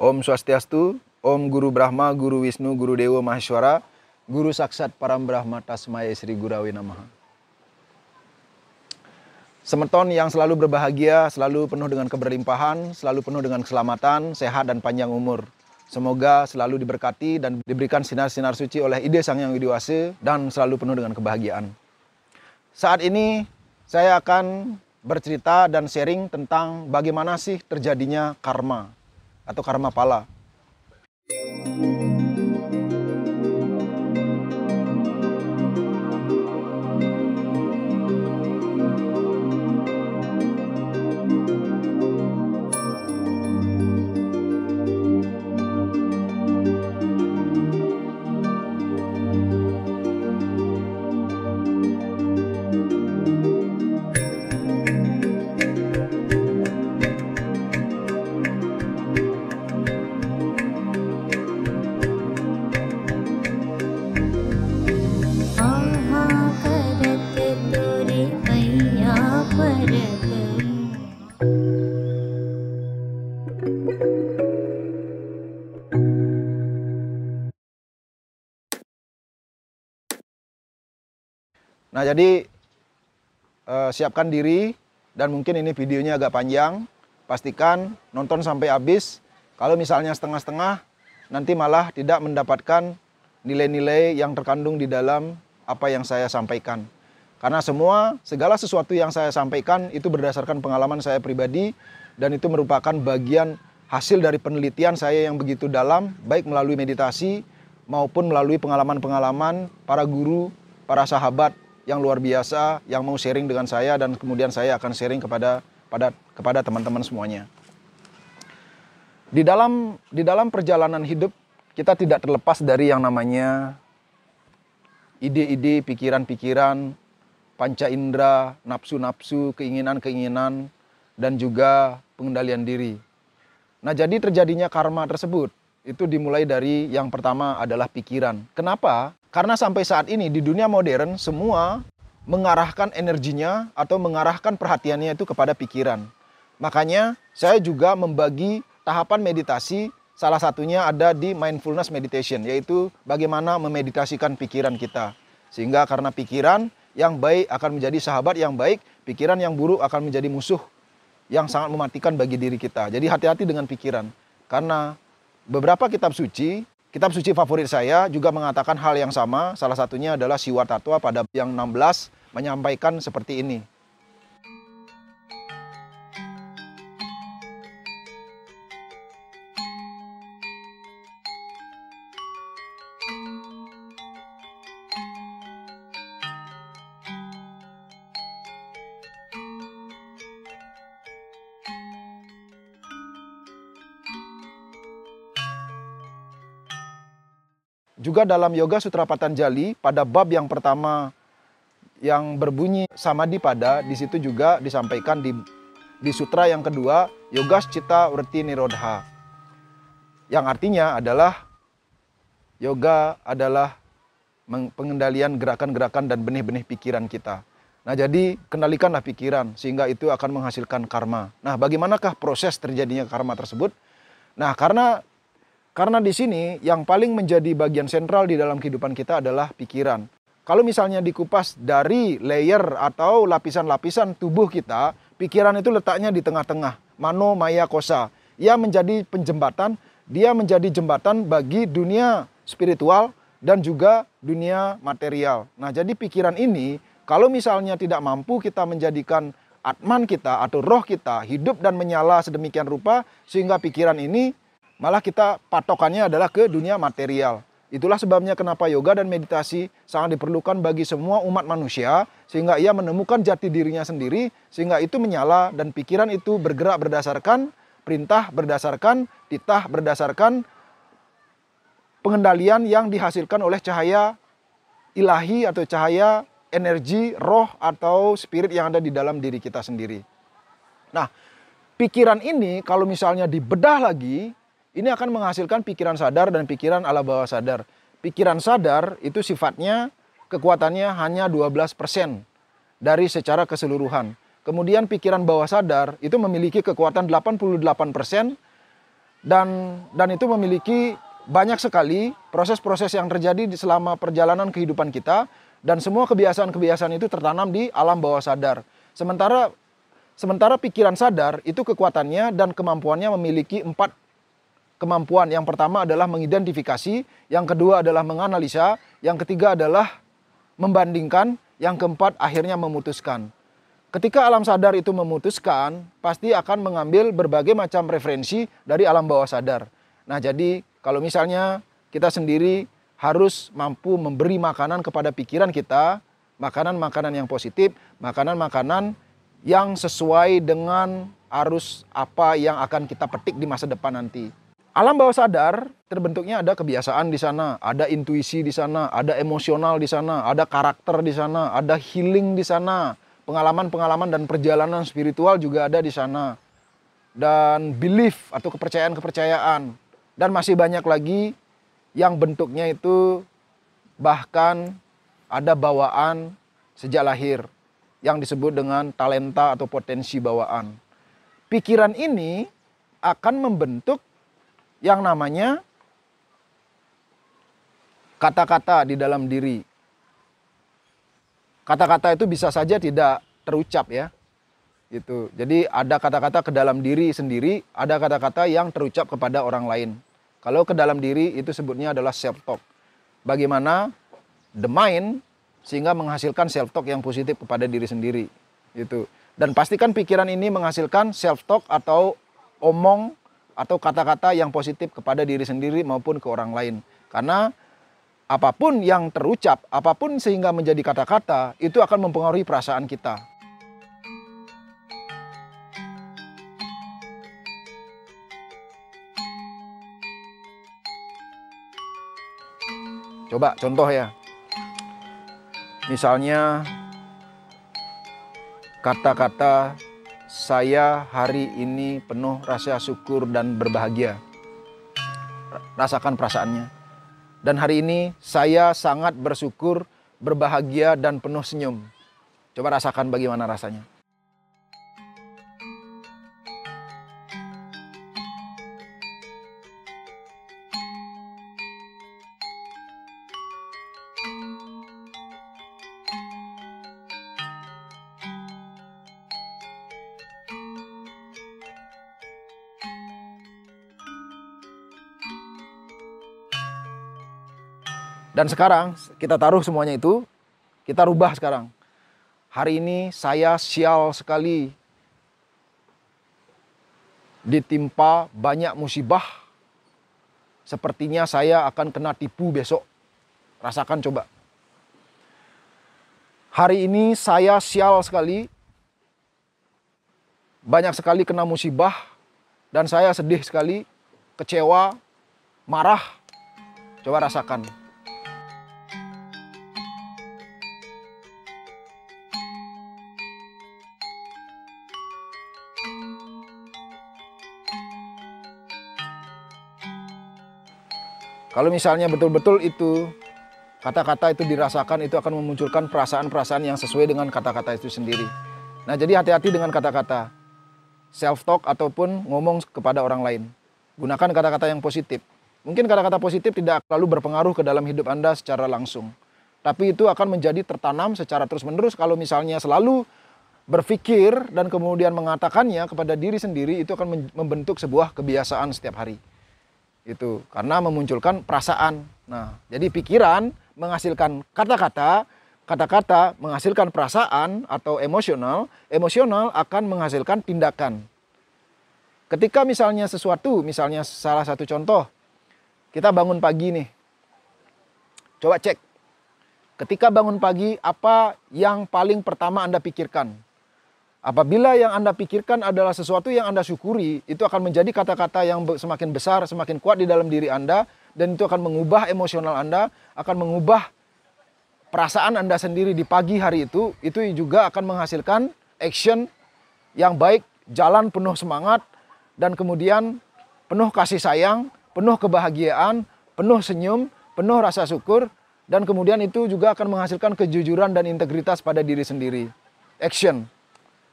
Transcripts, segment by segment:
Om Swastiastu, Om Guru Brahma, Guru Wisnu, Guru Dewa Maheshwara, Guru Saksat Param Brahma Tasmaya Sri Gurawi Namaha. Semeton yang selalu berbahagia, selalu penuh dengan keberlimpahan, selalu penuh dengan keselamatan, sehat dan panjang umur. Semoga selalu diberkati dan diberikan sinar-sinar suci oleh ide Sang Yang Widiwase dan selalu penuh dengan kebahagiaan. Saat ini saya akan bercerita dan sharing tentang bagaimana sih terjadinya karma atau karma pala. Nah, jadi eh, siapkan diri dan mungkin ini videonya agak panjang. Pastikan nonton sampai habis. Kalau misalnya setengah-setengah, nanti malah tidak mendapatkan nilai-nilai yang terkandung di dalam apa yang saya sampaikan. Karena semua segala sesuatu yang saya sampaikan itu berdasarkan pengalaman saya pribadi dan itu merupakan bagian hasil dari penelitian saya yang begitu dalam baik melalui meditasi maupun melalui pengalaman-pengalaman para guru, para sahabat yang luar biasa yang mau sharing dengan saya dan kemudian saya akan sharing kepada pada kepada teman-teman semuanya. Di dalam di dalam perjalanan hidup kita tidak terlepas dari yang namanya ide-ide, pikiran-pikiran, panca indera, nafsu-nafsu, keinginan-keinginan dan juga pengendalian diri. Nah, jadi terjadinya karma tersebut itu dimulai dari yang pertama adalah pikiran. Kenapa? Karena sampai saat ini di dunia modern semua mengarahkan energinya atau mengarahkan perhatiannya itu kepada pikiran. Makanya saya juga membagi tahapan meditasi salah satunya ada di mindfulness meditation yaitu bagaimana memeditasikan pikiran kita. Sehingga karena pikiran yang baik akan menjadi sahabat yang baik, pikiran yang buruk akan menjadi musuh yang sangat mematikan bagi diri kita. Jadi hati-hati dengan pikiran. Karena beberapa kitab suci, kitab suci favorit saya juga mengatakan hal yang sama. Salah satunya adalah Siwa Tatwa pada yang 16 menyampaikan seperti ini. Juga dalam Yoga Sutra Patanjali pada bab yang pertama yang berbunyi samadhi pada di situ juga disampaikan di di sutra yang kedua Yoga Cita Vrti Nirodha. Yang artinya adalah yoga adalah pengendalian gerakan-gerakan dan benih-benih pikiran kita. Nah, jadi kendalikanlah pikiran sehingga itu akan menghasilkan karma. Nah, bagaimanakah proses terjadinya karma tersebut? Nah, karena karena di sini yang paling menjadi bagian sentral di dalam kehidupan kita adalah pikiran. Kalau misalnya dikupas dari layer atau lapisan-lapisan tubuh kita, pikiran itu letaknya di tengah-tengah, mano maya kosa. Ia menjadi penjembatan, dia menjadi jembatan bagi dunia spiritual dan juga dunia material. Nah, jadi pikiran ini kalau misalnya tidak mampu kita menjadikan atman kita atau roh kita hidup dan menyala sedemikian rupa sehingga pikiran ini malah kita patokannya adalah ke dunia material. Itulah sebabnya kenapa yoga dan meditasi sangat diperlukan bagi semua umat manusia sehingga ia menemukan jati dirinya sendiri sehingga itu menyala dan pikiran itu bergerak berdasarkan perintah berdasarkan titah berdasarkan pengendalian yang dihasilkan oleh cahaya ilahi atau cahaya energi roh atau spirit yang ada di dalam diri kita sendiri. Nah, pikiran ini kalau misalnya dibedah lagi, ini akan menghasilkan pikiran sadar dan pikiran ala bawah sadar. Pikiran sadar itu sifatnya kekuatannya hanya 12% dari secara keseluruhan. Kemudian pikiran bawah sadar itu memiliki kekuatan 88% dan dan itu memiliki banyak sekali proses-proses yang terjadi di selama perjalanan kehidupan kita dan semua kebiasaan-kebiasaan itu tertanam di alam bawah sadar. Sementara sementara pikiran sadar itu kekuatannya dan kemampuannya memiliki empat kemampuan. Yang pertama adalah mengidentifikasi, yang kedua adalah menganalisa, yang ketiga adalah membandingkan, yang keempat akhirnya memutuskan. Ketika alam sadar itu memutuskan, pasti akan mengambil berbagai macam referensi dari alam bawah sadar. Nah, jadi kalau misalnya kita sendiri harus mampu memberi makanan kepada pikiran kita, makanan-makanan yang positif, makanan-makanan yang sesuai dengan arus apa yang akan kita petik di masa depan nanti. Alam bawah sadar terbentuknya ada kebiasaan di sana, ada intuisi di sana, ada emosional di sana, ada karakter di sana, ada healing di sana, pengalaman-pengalaman dan perjalanan spiritual juga ada di sana. Dan belief atau kepercayaan-kepercayaan. Dan masih banyak lagi yang bentuknya itu bahkan ada bawaan sejak lahir yang disebut dengan talenta atau potensi bawaan. Pikiran ini akan membentuk yang namanya kata-kata di dalam diri kata-kata itu bisa saja tidak terucap ya. Gitu. Jadi ada kata-kata ke dalam diri sendiri, ada kata-kata yang terucap kepada orang lain. Kalau ke dalam diri itu sebutnya adalah self talk. Bagaimana the mind sehingga menghasilkan self talk yang positif kepada diri sendiri. Gitu. Dan pastikan pikiran ini menghasilkan self talk atau omong atau kata-kata yang positif kepada diri sendiri maupun ke orang lain. Karena apa pun yang terucap, apa pun sehingga menjadi kata-kata, itu akan mempengaruhi perasaan kita. Coba contoh ya. Misalnya kata-kata saya hari ini penuh rasa syukur dan berbahagia. Rasakan perasaannya. Dan hari ini saya sangat bersyukur, berbahagia, dan penuh senyum. Coba rasakan bagaimana rasanya. Dan sekarang kita taruh semuanya itu, kita rubah sekarang. Hari ini saya sial sekali ditimpa banyak musibah. Sepertinya saya akan kena tipu besok. Rasakan coba. Hari ini saya sial sekali. Banyak sekali kena musibah dan saya sedih sekali, kecewa, marah. Coba rasakan. Kalau misalnya betul-betul itu kata-kata itu dirasakan itu akan memunculkan perasaan-perasaan yang sesuai dengan kata-kata itu sendiri. Nah, jadi hati-hati dengan kata-kata self talk ataupun ngomong kepada orang lain. Gunakan kata-kata yang positif. Mungkin kata-kata positif tidak lalu berpengaruh ke dalam hidup Anda secara langsung. Tapi itu akan menjadi tertanam secara terus-menerus kalau misalnya selalu berpikir dan kemudian mengatakannya kepada diri sendiri itu akan membentuk sebuah kebiasaan setiap hari itu karena memunculkan perasaan. Nah, jadi pikiran menghasilkan kata-kata, kata-kata menghasilkan perasaan atau emosional, emosional akan menghasilkan tindakan. Ketika misalnya sesuatu, misalnya salah satu contoh, kita bangun pagi nih. Coba cek. Ketika bangun pagi, apa yang paling pertama Anda pikirkan? Apabila yang Anda pikirkan adalah sesuatu yang Anda syukuri, itu akan menjadi kata-kata yang semakin besar, semakin kuat di dalam diri Anda, dan itu akan mengubah emosional Anda, akan mengubah perasaan Anda sendiri di pagi hari itu, itu juga akan menghasilkan action yang baik, jalan penuh semangat, dan kemudian penuh kasih sayang, penuh kebahagiaan, penuh senyum, penuh rasa syukur, dan kemudian itu juga akan menghasilkan kejujuran dan integritas pada diri sendiri. Action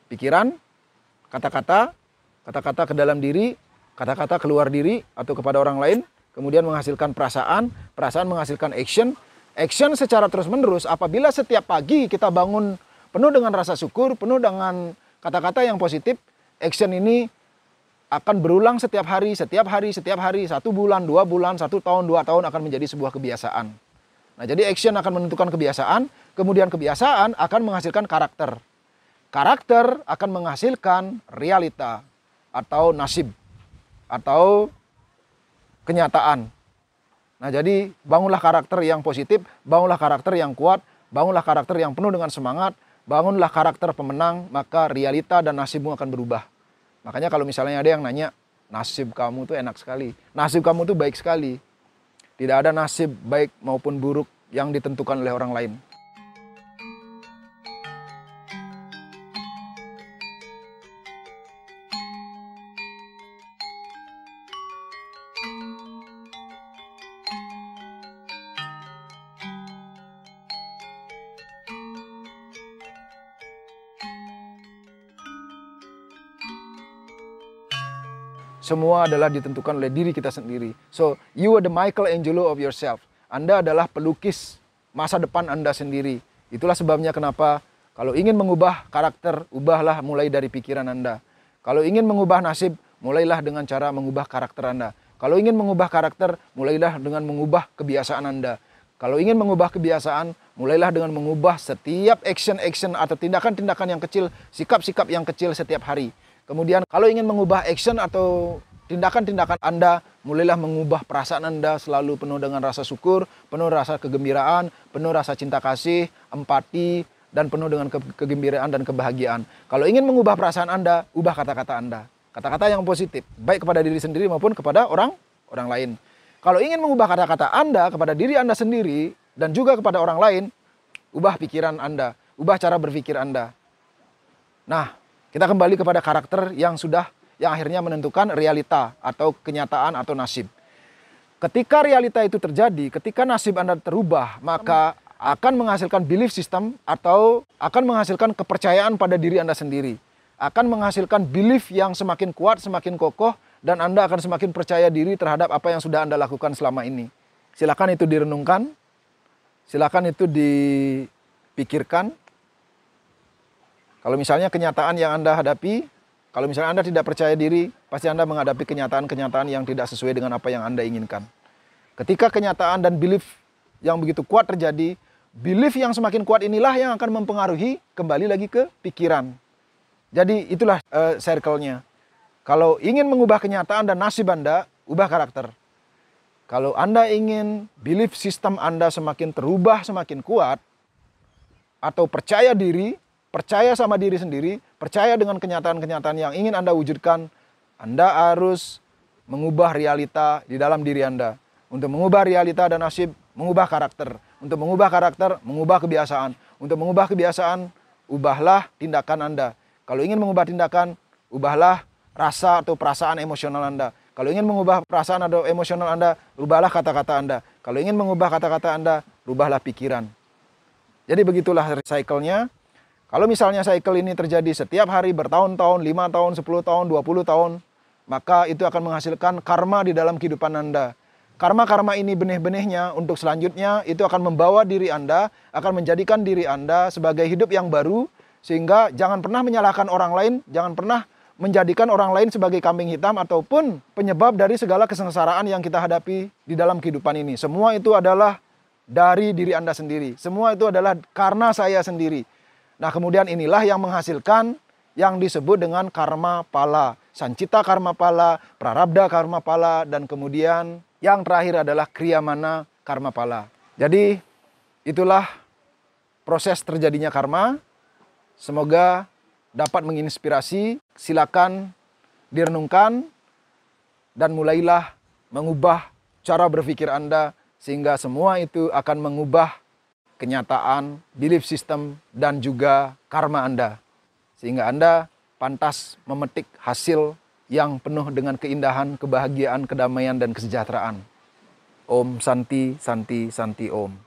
pikiran, kata-kata, kata-kata ke dalam diri, kata-kata keluar diri atau kepada orang lain, kemudian menghasilkan perasaan, perasaan menghasilkan action, action secara terus-menerus apabila setiap pagi kita bangun penuh dengan rasa syukur, penuh dengan kata-kata yang positif, action ini akan berulang setiap hari, setiap hari, setiap hari, satu bulan, dua bulan, satu tahun, dua tahun akan menjadi sebuah kebiasaan. Nah, jadi action akan menentukan kebiasaan, kemudian kebiasaan akan menghasilkan karakter. Karakter akan menghasilkan realita atau nasib atau kenyataan. Nah, jadi bangunlah karakter yang positif, bangunlah karakter yang kuat, bangunlah karakter yang penuh dengan semangat, bangunlah karakter pemenang, maka realita dan nasibmu akan berubah. Makanya kalau misalnya ada yang nanya, nasib kamu tuh enak sekali. Nasib kamu tuh baik sekali. Tidak ada nasib baik maupun buruk yang ditentukan oleh orang lain. Semua adalah ditentukan oleh diri kita sendiri. So, you are the Michelangelo of yourself. Anda adalah pelukis masa depan Anda sendiri. Itulah sebabnya kenapa kalau ingin mengubah karakter, ubahlah mulai dari pikiran Anda. Kalau ingin mengubah nasib, mulailah dengan cara mengubah karakter Anda. Kalau ingin mengubah karakter, mulailah dengan mengubah kebiasaan Anda. Kalau ingin mengubah kebiasaan, mulailah dengan mengubah setiap action-action atau tindakan-tindakan yang kecil, sikap-sikap yang kecil setiap hari. Kemudian kalau ingin mengubah action atau tindakan-tindakan Anda, mulailah mengubah perasaan Anda selalu penuh dengan rasa syukur, penuh rasa kegembiraan, penuh rasa cinta kasih, empati, dan penuh dengan ke kegembiraan dan kebahagiaan. Kalau ingin mengubah perasaan Anda, ubah kata-kata Anda. Kata-kata yang positif, baik kepada diri sendiri maupun kepada orang orang lain. Kalau ingin mengubah kata-kata Anda kepada diri Anda sendiri dan juga kepada orang lain, ubah pikiran Anda, ubah cara berpikir Anda. Nah, kita kembali kepada karakter yang sudah yang akhirnya menentukan realita atau kenyataan atau nasib. Ketika realita itu terjadi, ketika nasib Anda terubah, maka akan menghasilkan belief system atau akan menghasilkan kepercayaan pada diri Anda sendiri. Akan menghasilkan belief yang semakin kuat, semakin kokoh, dan Anda akan semakin percaya diri terhadap apa yang sudah Anda lakukan selama ini. Silakan itu direnungkan, silakan itu dipikirkan, kalau misalnya kenyataan yang Anda hadapi, kalau misalnya Anda tidak percaya diri, pasti Anda menghadapi kenyataan-kenyataan yang tidak sesuai dengan apa yang Anda inginkan. Ketika kenyataan dan belief yang begitu kuat terjadi, belief yang semakin kuat inilah yang akan mempengaruhi kembali lagi ke pikiran. Jadi itulah uh, circle-nya. Kalau ingin mengubah kenyataan dan nasib Anda, ubah karakter. Kalau Anda ingin belief sistem Anda semakin terubah, semakin kuat, atau percaya diri, percaya sama diri sendiri, percaya dengan kenyataan-kenyataan yang ingin Anda wujudkan, Anda harus mengubah realita di dalam diri Anda. Untuk mengubah realita dan nasib, mengubah karakter. Untuk mengubah karakter, mengubah kebiasaan. Untuk mengubah kebiasaan, ubahlah tindakan Anda. Kalau ingin mengubah tindakan, ubahlah rasa atau perasaan emosional Anda. Kalau ingin mengubah perasaan atau emosional Anda, rubahlah kata-kata Anda. Kalau ingin mengubah kata-kata Anda, rubahlah pikiran. Jadi begitulah cycle-nya. Kalau misalnya cycle ini terjadi setiap hari bertahun-tahun, 5 tahun, 10 tahun, 20 tahun, maka itu akan menghasilkan karma di dalam kehidupan Anda. Karma-karma ini benih-benihnya untuk selanjutnya itu akan membawa diri Anda, akan menjadikan diri Anda sebagai hidup yang baru, sehingga jangan pernah menyalahkan orang lain, jangan pernah menjadikan orang lain sebagai kambing hitam ataupun penyebab dari segala kesengsaraan yang kita hadapi di dalam kehidupan ini. Semua itu adalah dari diri Anda sendiri. Semua itu adalah karena saya sendiri. Nah kemudian inilah yang menghasilkan yang disebut dengan karma pala. Sancita karma pala, prarabda karma pala, dan kemudian yang terakhir adalah kriyamana karma pala. Jadi itulah proses terjadinya karma. Semoga dapat menginspirasi. Silakan direnungkan dan mulailah mengubah cara berpikir Anda sehingga semua itu akan mengubah kenyataan, belief system, dan juga karma Anda. Sehingga Anda pantas memetik hasil yang penuh dengan keindahan, kebahagiaan, kedamaian, dan kesejahteraan. Om Santi, Santi, Santi Om.